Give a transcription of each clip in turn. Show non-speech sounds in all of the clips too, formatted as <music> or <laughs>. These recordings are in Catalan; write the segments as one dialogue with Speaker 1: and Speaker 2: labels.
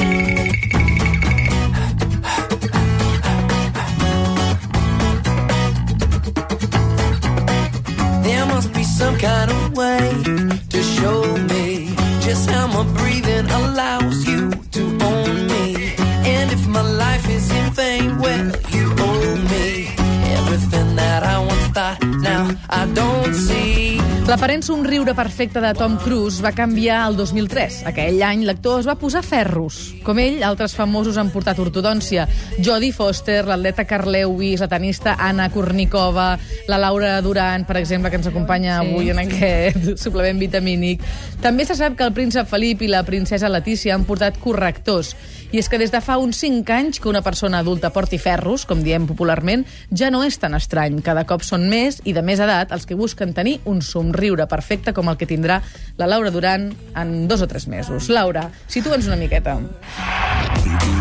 Speaker 1: you
Speaker 2: L'aparent somriure perfecte de Tom Cruise va canviar el 2003. Aquell any l'actor es va posar ferros. Com ell, altres famosos han portat ortodòncia. Jodie Foster, l'atleta Carl Lewis, la tenista Anna Kournikova, la Laura Duran, per exemple, que ens acompanya sí. avui en aquest <laughs> suplement vitamínic. També se sap que el príncep Felip i la princesa Letícia han portat correctors. I és que des de fa uns 5 anys que una persona adulta porti ferros, com diem popularment, ja no és tan estrany. Cada cop són més i de més edat els que busquen tenir un somriure perfecte com el que tindrà la Laura Duran en dos o tres mesos. Laura, situa'ns una miqueta.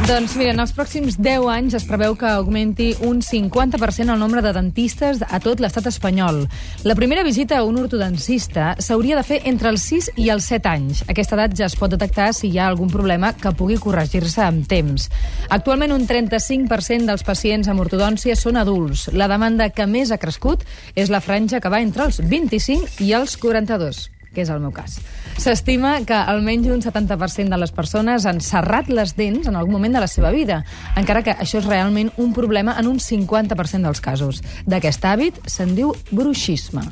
Speaker 3: Doncs mira, en els pròxims 10 anys es preveu que augmenti un 50% el nombre de dentistes a tot l'estat espanyol. La primera visita a un ortodoncista s'hauria de fer entre els 6 i els 7 anys. Aquesta edat ja es pot detectar si hi ha algun problema que pugui corregir-se amb temps. Actualment un 35% dels pacients amb ortodòncia són adults. La demanda que més ha crescut és la franja que va entre els 25 i els 42 que és el meu cas. S'estima que almenys un 70% de les persones han serrat les dents en algun moment de la seva vida, encara que això és realment un problema en un 50% dels casos. D'aquest hàbit se'n diu bruixisme.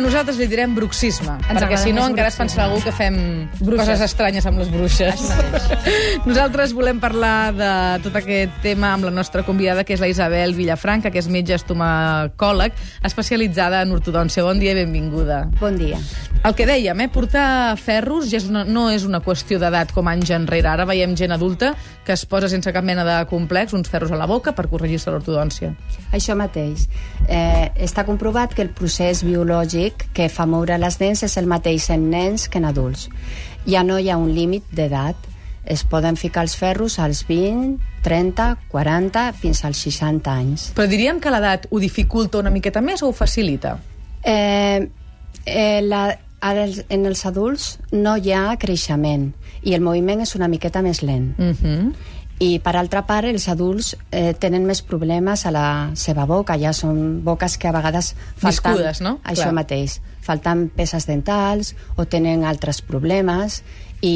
Speaker 2: Però nosaltres li direm bruxisme,
Speaker 3: Ens
Speaker 2: perquè si no encara es pensarà algú que fem
Speaker 3: Bruixes.
Speaker 2: coses estranyes amb les bruixes. <laughs> Nosaltres volem parlar de tot aquest tema amb la nostra convidada, que és la Isabel Villafranca, que és metge estomacòleg, especialitzada en ortodòncia. Bon dia i benvinguda.
Speaker 4: Bon dia.
Speaker 2: El que dèiem, eh, portar ferros ja és una, no és una qüestió d'edat com anys enrere. Ara veiem gent adulta que es posa sense cap mena de complex uns ferros a la boca per corregir-se l'ortodòncia.
Speaker 4: Això mateix. Eh, està comprovat que el procés biològic que fa moure les dents és el mateix en nens que en adults. Ja no hi ha un límit d'edat. Es poden ficar els ferros als 20, 30, 40, fins als 60 anys.
Speaker 2: Però diríem que l'edat ho dificulta una miqueta més o ho facilita?
Speaker 4: Eh, eh, la, ara en els adults no hi ha creixement i el moviment és una miqueta més lent.
Speaker 2: Uh -huh.
Speaker 4: I, per altra part, els adults eh, tenen més problemes a la seva boca. Ja són boques que a vegades falten...
Speaker 2: Viscudes, no?
Speaker 4: Això
Speaker 2: Clar.
Speaker 4: mateix. Falten peces dentals o tenen altres problemes i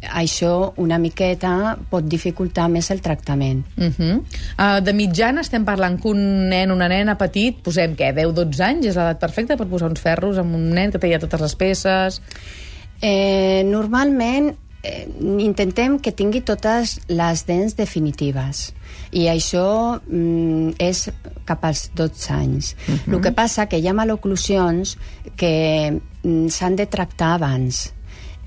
Speaker 4: això una miqueta pot dificultar més el tractament.
Speaker 2: Uh -huh. uh, de mitjana estem parlant que un nen, una nena petit, posem què, 10-12 anys, és l'edat perfecta per posar uns ferros amb un nen que té ja totes les peces...
Speaker 4: Eh, normalment eh, intentem que tingui totes les dents definitives i això mm, és cap als 12 anys. Uh -huh. El que passa que hi ha maloclusions que mm, s'han de tractar abans.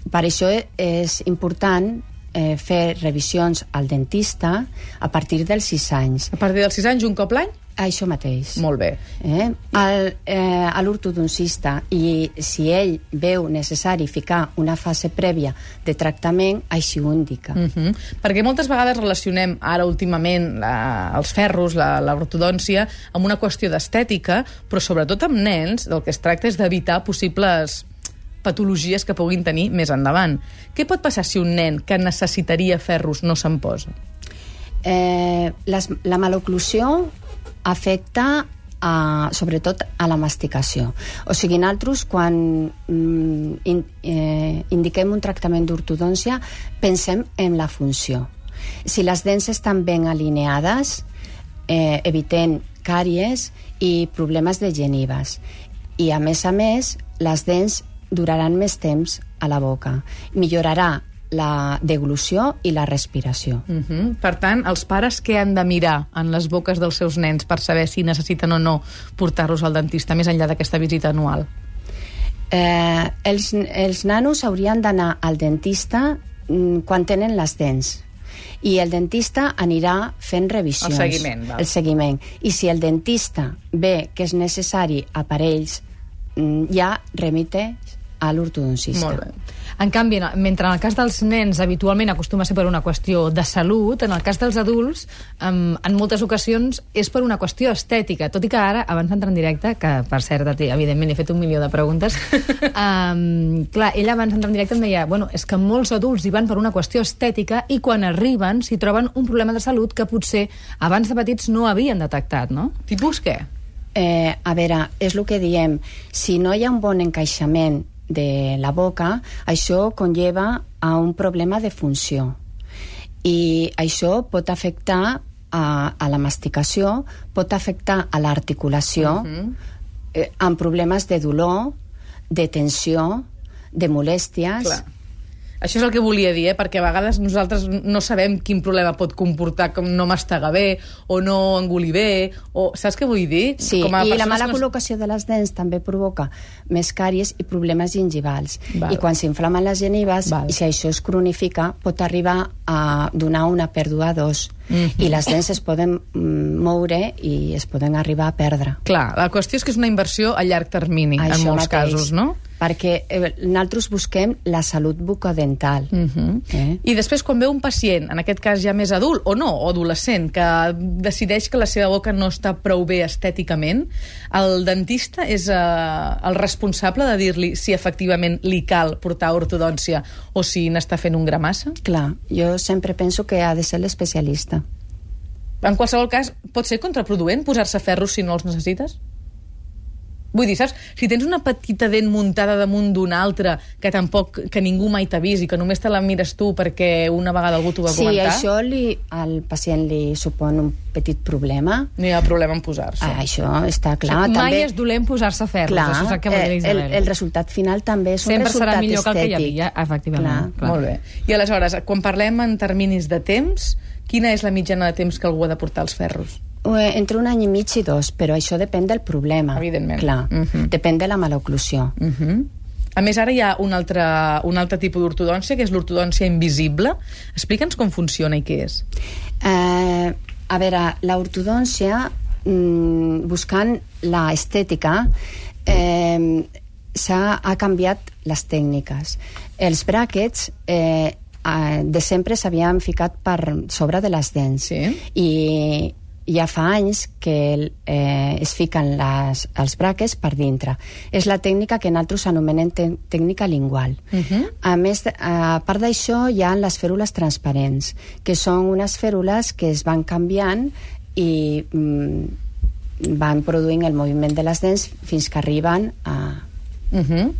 Speaker 4: Per això és important eh, fer revisions al dentista a partir dels 6 anys.
Speaker 2: A partir dels 6 anys, un cop l'any?
Speaker 4: Això mateix.
Speaker 2: Molt bé.
Speaker 4: Eh? Al, eh, a l'ortodoncista i si ell veu necessari ficar una fase prèvia de tractament, així ho indica.
Speaker 2: Uh -huh. Perquè moltes vegades relacionem ara últimament la, els ferros, la- l'ortodòncia, amb una qüestió d'estètica, però sobretot amb nens del que es tracta és d'evitar possibles patologies que puguin tenir més endavant. Què pot passar si un nen que necessitaria ferros no se'n posa?
Speaker 4: Eh, les, la maloclusió afecta a, sobretot a la masticació. O sigui, nosaltres, quan mm, in, eh, indiquem un tractament d'ortodòncia, pensem en la funció. Si les dents estan ben alineades, eh, evitem càries i problemes de genives. I, a més a més, les dents duraran més temps a la boca. Millorarà la deglució i la respiració.
Speaker 2: Uh -huh. Per tant, els pares què han de mirar en les boques dels seus nens per saber si necessiten o no portar-los al dentista més enllà d'aquesta visita anual?
Speaker 4: Eh, els, els nanos haurien d'anar al dentista mm, quan tenen les dents i el dentista anirà fent revisions.
Speaker 2: El seguiment, val.
Speaker 4: El seguiment. I si el dentista ve que és necessari aparells, mm, ja remite a l'ortodoncista.
Speaker 2: Molt bé.
Speaker 3: En canvi, en- mentre en el cas dels nens habitualment acostuma a ser per una qüestió de salut, en el cas dels adults, en, en moltes ocasions és per una qüestió estètica, tot i que ara, abans d'entrar en directe, que per cert, a ti, evidentment, he fet un milió de preguntes, <laughs> um, clar, ella abans d'entrar en directe em deia, bueno, és que molts adults hi van per una qüestió estètica i quan arriben s'hi troben un problema de salut que potser abans de petits no havien detectat, no?
Speaker 2: Tipus què?
Speaker 4: Eh, a veure, és el que diem, si no hi ha un bon encaixament de la boca, això conlleva a un problema de funció. I això pot afectar a, a la masticació, pot afectar a l'articulació, uh -huh. eh, amb problemes de dolor, de tensió, de molèsties...
Speaker 2: Clar. Això és el que volia dir, eh? perquè a vegades nosaltres no sabem quin problema pot comportar com no mastegar bé, o no engolir bé, o... Saps què vull dir?
Speaker 4: Sí,
Speaker 2: Com a
Speaker 4: i la mala
Speaker 2: no-
Speaker 4: col·locació de les dents també provoca més càries i problemes gingivals.
Speaker 2: Val.
Speaker 4: I quan s'inflamen les genives,
Speaker 2: Val.
Speaker 4: i si això es cronifica, pot arribar a donar una pèrdua d'os.
Speaker 2: Mhm.
Speaker 4: I les dents es poden mm, moure i es poden arribar a perdre.
Speaker 2: Clar, la qüestió és que és una inversió a llarg termini, en molts casos, no?
Speaker 4: Perquè eh, nosaltres busquem la salut bucodental.
Speaker 2: Uh -huh.
Speaker 4: eh?
Speaker 2: I després, quan ve un pacient, en aquest cas ja més adult, o no, o adolescent, que decideix que la seva boca no està prou bé estèticament, el dentista és eh, el responsable de dir-li si efectivament li cal portar ortodòncia o si n'està fent un gramassa?
Speaker 4: Clar, jo sempre penso que ha de ser l'especialista.
Speaker 2: En qualsevol cas, pot ser contraproduent posar-se ferros si no els necessites? Vull dir, saps? Si tens una petita dent muntada damunt d'una altra que tampoc, que ningú mai t'ha vist i que només te la mires tu perquè una vegada algú t'ho va
Speaker 4: Sí,
Speaker 2: comentar,
Speaker 4: això li, al pacient li supon un petit problema.
Speaker 2: no hi ha problema en posar-se.
Speaker 4: Ah, això està clar.
Speaker 3: Mai
Speaker 4: també,
Speaker 3: és dolent posar-se ferros,
Speaker 4: clar,
Speaker 3: això és el que vol dir
Speaker 4: eh, el,
Speaker 3: Isabel.
Speaker 4: el resultat final també és un
Speaker 3: Sempre
Speaker 4: resultat
Speaker 3: serà millor que el que hi
Speaker 4: estètic.
Speaker 3: havia, efectivament.
Speaker 4: Clar.
Speaker 3: Clar.
Speaker 2: Molt bé. I aleshores, quan parlem en terminis de temps, quina és la mitjana de temps que algú ha de portar els ferros?
Speaker 4: Eh, Entre un any i mig i dos, però això depèn del problema.
Speaker 2: Evidentment.
Speaker 4: Clar,
Speaker 2: Mhm.
Speaker 4: depèn de la maloclusió.
Speaker 2: Uh -huh. A més, ara hi ha un altre, un altre tipus d'ortodòncia, que és l'ortodòncia invisible. Explica'ns com funciona i què és.
Speaker 4: Eh, a veure, l'ortodòncia, mm, buscant la estètica, eh, s'ha ha canviat les tècniques. Els bràquets eh, de sempre s'havien ficat per sobre de les dents.
Speaker 2: Sí.
Speaker 4: I ja fa anys que eh, es fiquen les, els braques per dintre. És la tècnica que nosaltres anomenem tècnica lingual.
Speaker 2: Uh -huh.
Speaker 4: A més, a part d'això, hi ha les fèrules transparents, que són unes fèrules que es van canviant i mm, van produint el moviment de les dents fins que arriben a...
Speaker 2: Uh -huh.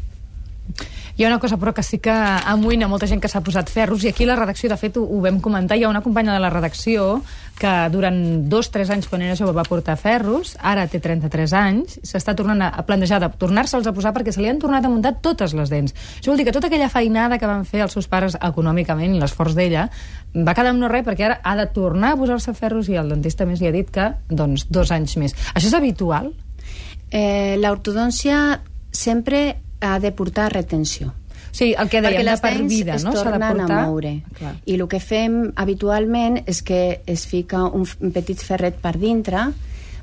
Speaker 3: Hi ha una cosa, però, que sí que amoïna molta gent que s'ha posat ferros, i aquí la redacció, de fet, ho, ho vam comentar, hi ha una companya de la redacció que durant dos, tres anys, quan era jove, va portar ferros, ara té 33 anys, s'està tornant a, plantejar de tornar-se'ls a posar perquè se li han tornat a muntar totes les dents. Això vol dir que tota aquella feinada que van fer els seus pares econòmicament l'esforç d'ella va quedar amb no res perquè ara ha de tornar a posar-se ferros i el dentista més li ha dit que, doncs, dos anys més. Això és habitual?
Speaker 4: Eh, L'ortodòncia sempre ha de portar retenció.
Speaker 3: Sigui, el que dèiem de per vida, no? S'ha de portar...
Speaker 4: a moure.
Speaker 3: Clar.
Speaker 4: I el que fem habitualment és que es fica un, petit ferret per dintre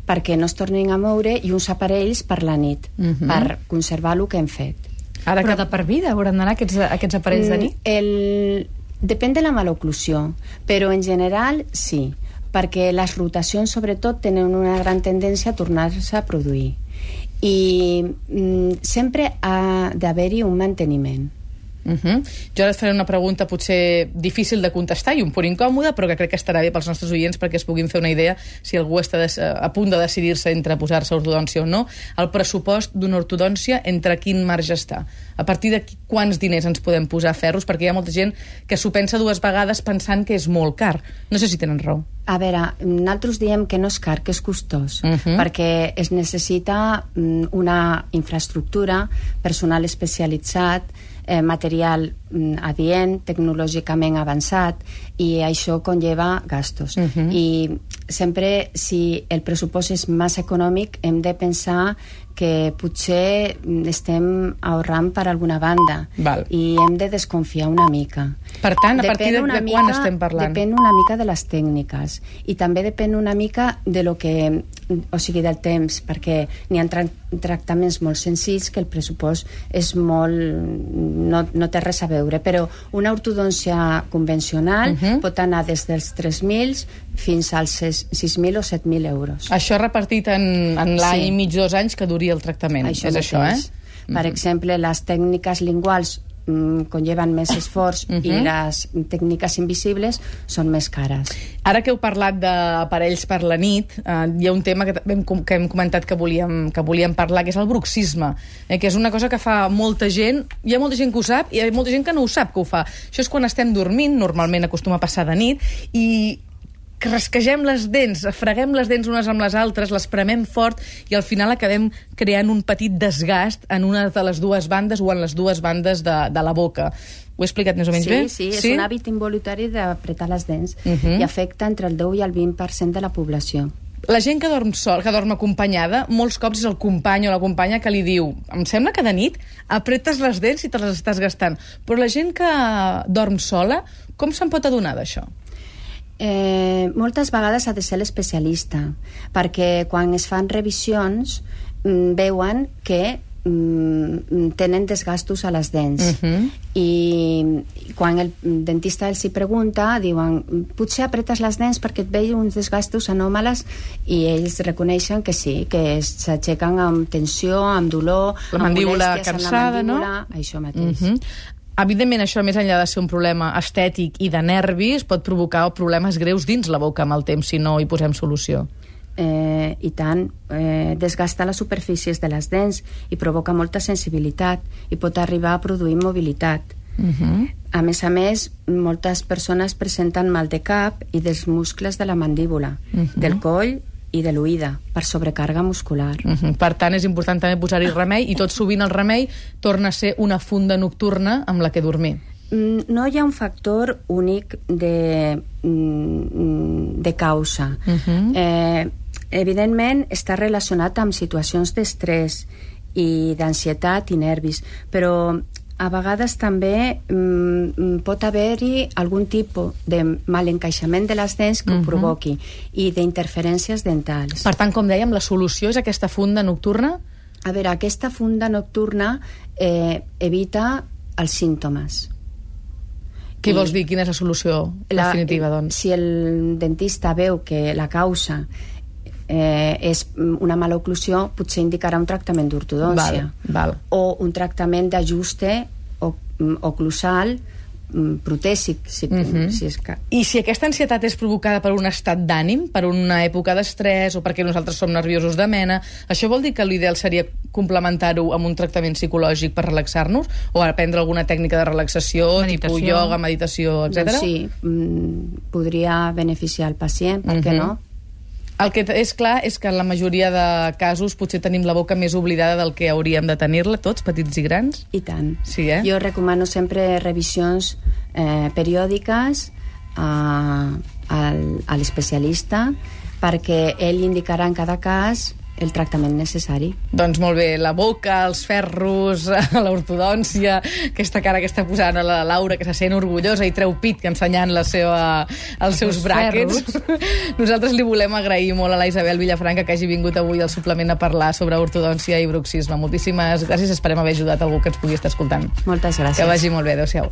Speaker 4: perquè no es tornin a moure i uns aparells per la nit,
Speaker 2: Mhm.
Speaker 4: per conservar el que hem fet.
Speaker 2: Ara
Speaker 3: Però
Speaker 2: que...
Speaker 3: de per vida hauran d'anar aquests, aquests aparells de nit?
Speaker 4: Mm, El... Depèn de la maloclusió, però en general sí, perquè les rotacions sobretot tenen una gran tendència a tornar-se a produir. I mm, sempre ha d'haver-hi un manteniment.
Speaker 2: Uh -huh. Jo ara et faré una pregunta potser difícil de contestar i un punt incòmode, però que crec que estarà bé pels nostres oients perquè es puguin fer una idea si algú està des, a punt de decidir-se entre posar-se ortodòncia o no. El pressupost d'una ortodòncia entre quin marge està? A partir de quants diners ens podem posar ferros? Perquè hi ha molta gent que s'ho pensa dues vegades pensant que és molt car. No sé si tenen raó.
Speaker 4: A veure, nosaltres diem que no és car, que és costós,
Speaker 2: Mhm.
Speaker 4: perquè es necessita mm, una infraestructura, personal especialitzat, eh, material mm, adient, tecnològicament avançat, i això conlleva gastos.
Speaker 2: Mhm.
Speaker 4: I sempre, si el pressupost és massa econòmic, hem de pensar que potser mm, estem ahorrant per alguna banda
Speaker 2: Val.
Speaker 4: i hem de desconfiar una mica.
Speaker 2: Per tant, a partir de, de quan estem parlant?
Speaker 4: Depèn una mica de les tècniques i també depèn una mica de lo que o sigui, del temps, perquè n'hi ha tra tractaments molt senzills que el pressupost és molt... no, no té res a veure, però una ortodòncia convencional uh
Speaker 2: Mhm.
Speaker 4: -huh. pot anar des dels 3.000 fins als 6.000 o 7.000 euros.
Speaker 2: Això repartit en, en l'any
Speaker 4: Sí.
Speaker 2: i mig, dos anys que el tractament. és això, eh?
Speaker 4: Per exemple, les tècniques linguals mm, conlleven més esforç
Speaker 2: Mhm.
Speaker 4: i les tècniques invisibles són més cares.
Speaker 2: Ara que heu parlat d'aparells per la nit, eh, hi ha un tema que, hem, que hem comentat que volíem, que volíem parlar, que és el bruxisme, eh, que és una cosa que fa molta gent, hi ha molta gent que ho sap i hi ha molta gent que no ho sap que ho fa. Això és quan estem dormint, normalment acostuma a passar de nit, i rasquegem les dents, freguem les dents unes amb les altres, les premem fort i al final acabem creant un petit desgast en una de les dues bandes o en les dues bandes de, de la boca. Ho he explicat més o menys
Speaker 4: sí,
Speaker 2: bé?
Speaker 4: Sí, és un hàbit involuntari d'apretar les dents
Speaker 2: Mhm.
Speaker 4: i afecta entre el 10 i el 20% de la població.
Speaker 2: La gent que dorm sol, que dorm acompanyada, molts cops és el company o la companya que li diu em sembla que de nit apretes les dents i te les estàs gastant. Però la gent que dorm sola, com se'n pot adonar d'això?
Speaker 4: Eh, moltes vegades ha de ser l'especialista, perquè quan es fan revisions mm, veuen que mm, tenen desgastos a les dents.
Speaker 2: Mhm.
Speaker 4: I quan el dentista els hi pregunta, diuen potser apretes les dents perquè et veig uns desgastos anòmales i ells reconeixen que sí, que s'aixequen amb tensió, amb dolor,
Speaker 2: La
Speaker 4: amb
Speaker 2: mandíbula
Speaker 4: en
Speaker 2: cansada,
Speaker 4: la
Speaker 2: no?
Speaker 4: això mateix.
Speaker 2: Mhm. Evidentment, això, més enllà de ser un problema estètic i de nervis, pot provocar problemes greus dins la boca amb el temps si no hi posem solució.
Speaker 4: eh, i tant, eh, desgasta les superfícies de les dents i provoca molta sensibilitat i pot arribar a produir mobilitat.
Speaker 2: Mhm.
Speaker 4: A més a més, moltes persones presenten mal de cap i dels muscles de la mandíbula,
Speaker 2: Mhm.
Speaker 4: del coll i de l'oïda, per sobrecàrrega muscular.
Speaker 2: Mhm. Per tant, és important també posar-hi remei i tot sovint el remei torna a ser una funda nocturna amb la que dormir.
Speaker 4: Mm, No hi ha un factor únic de, mm, de causa.
Speaker 2: Mhm.
Speaker 4: eh, evidentment, està relacionat amb situacions d'estrès i d'ansietat i nervis, però a vegades també mm, pot haver-hi algun tipus de malencaixament de les dents que ho provoqui i d'interferències dentals.
Speaker 2: Per tant, com dèiem, la solució és aquesta funda nocturna?
Speaker 4: A veure, aquesta funda nocturna eh, evita els símptomes.
Speaker 2: Què vols dir? Quina és la solució definitiva,
Speaker 4: eh,
Speaker 2: doncs?
Speaker 4: Si el dentista veu que la causa eh, és una mala oclusió, potser indicarà un tractament d'ortodòncia.
Speaker 2: Val, val.
Speaker 4: O un tractament d'ajuste o- mm, oclusal mm, protèsic, si,
Speaker 2: Mhm.
Speaker 4: si és que...
Speaker 2: I si aquesta ansietat és provocada per un estat d'ànim, per una època d'estrès o perquè nosaltres som nerviosos de mena, això vol dir que l'ideal seria complementar-ho amb un tractament psicològic per relaxar-nos o aprendre alguna tècnica de relaxació,
Speaker 3: Meditació.
Speaker 2: tipus ioga, meditació, etc.
Speaker 4: Doncs sí, mm, podria beneficiar el pacient, per què
Speaker 2: Mhm.
Speaker 4: no?
Speaker 2: El que és clar és que en la majoria de casos potser tenim la boca més oblidada del que hauríem de tenir-la, tots, petits i grans.
Speaker 4: I tant.
Speaker 2: Sí, eh?
Speaker 4: Jo recomano sempre revisions eh, periòdiques a, al, a l'especialista perquè ell indicarà en cada cas el tractament necessari.
Speaker 2: Doncs molt bé, la boca, els ferros, <laughs> l'ortodòncia, aquesta cara que està posant a la Laura, que se sent orgullosa i treu pit que ensenyant la seva, els seus
Speaker 3: seus
Speaker 2: bràquets. <laughs> Nosaltres li volem agrair molt a la Isabel Villafranca que hagi vingut avui al suplement a parlar sobre ortodòncia i bruxisme. Moltíssimes gràcies, esperem haver ajudat algú que ens pugui estar escoltant.
Speaker 4: Moltes gràcies.
Speaker 2: Que vagi molt bé, adéu-siau.